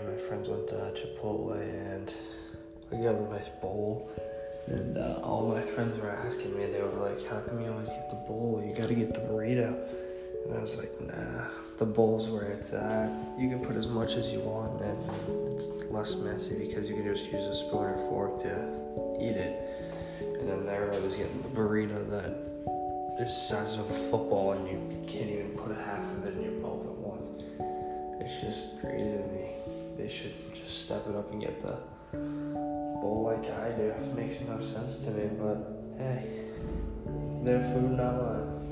my friends went to Chipotle and I got a nice bowl. And uh, all my friends were asking me, they were like, How come you always get the bowl? You gotta get the burrito. And I was like, Nah, the bowl's where it's at. You can put as much as you want, and it's less messy because you can just use a spoon or fork to eat it. And then there I was getting the burrito that is size of a football, It's just crazy to me. They should just step it up and get the bowl like I do. Makes no sense to me, but hey, it's their food, not mine.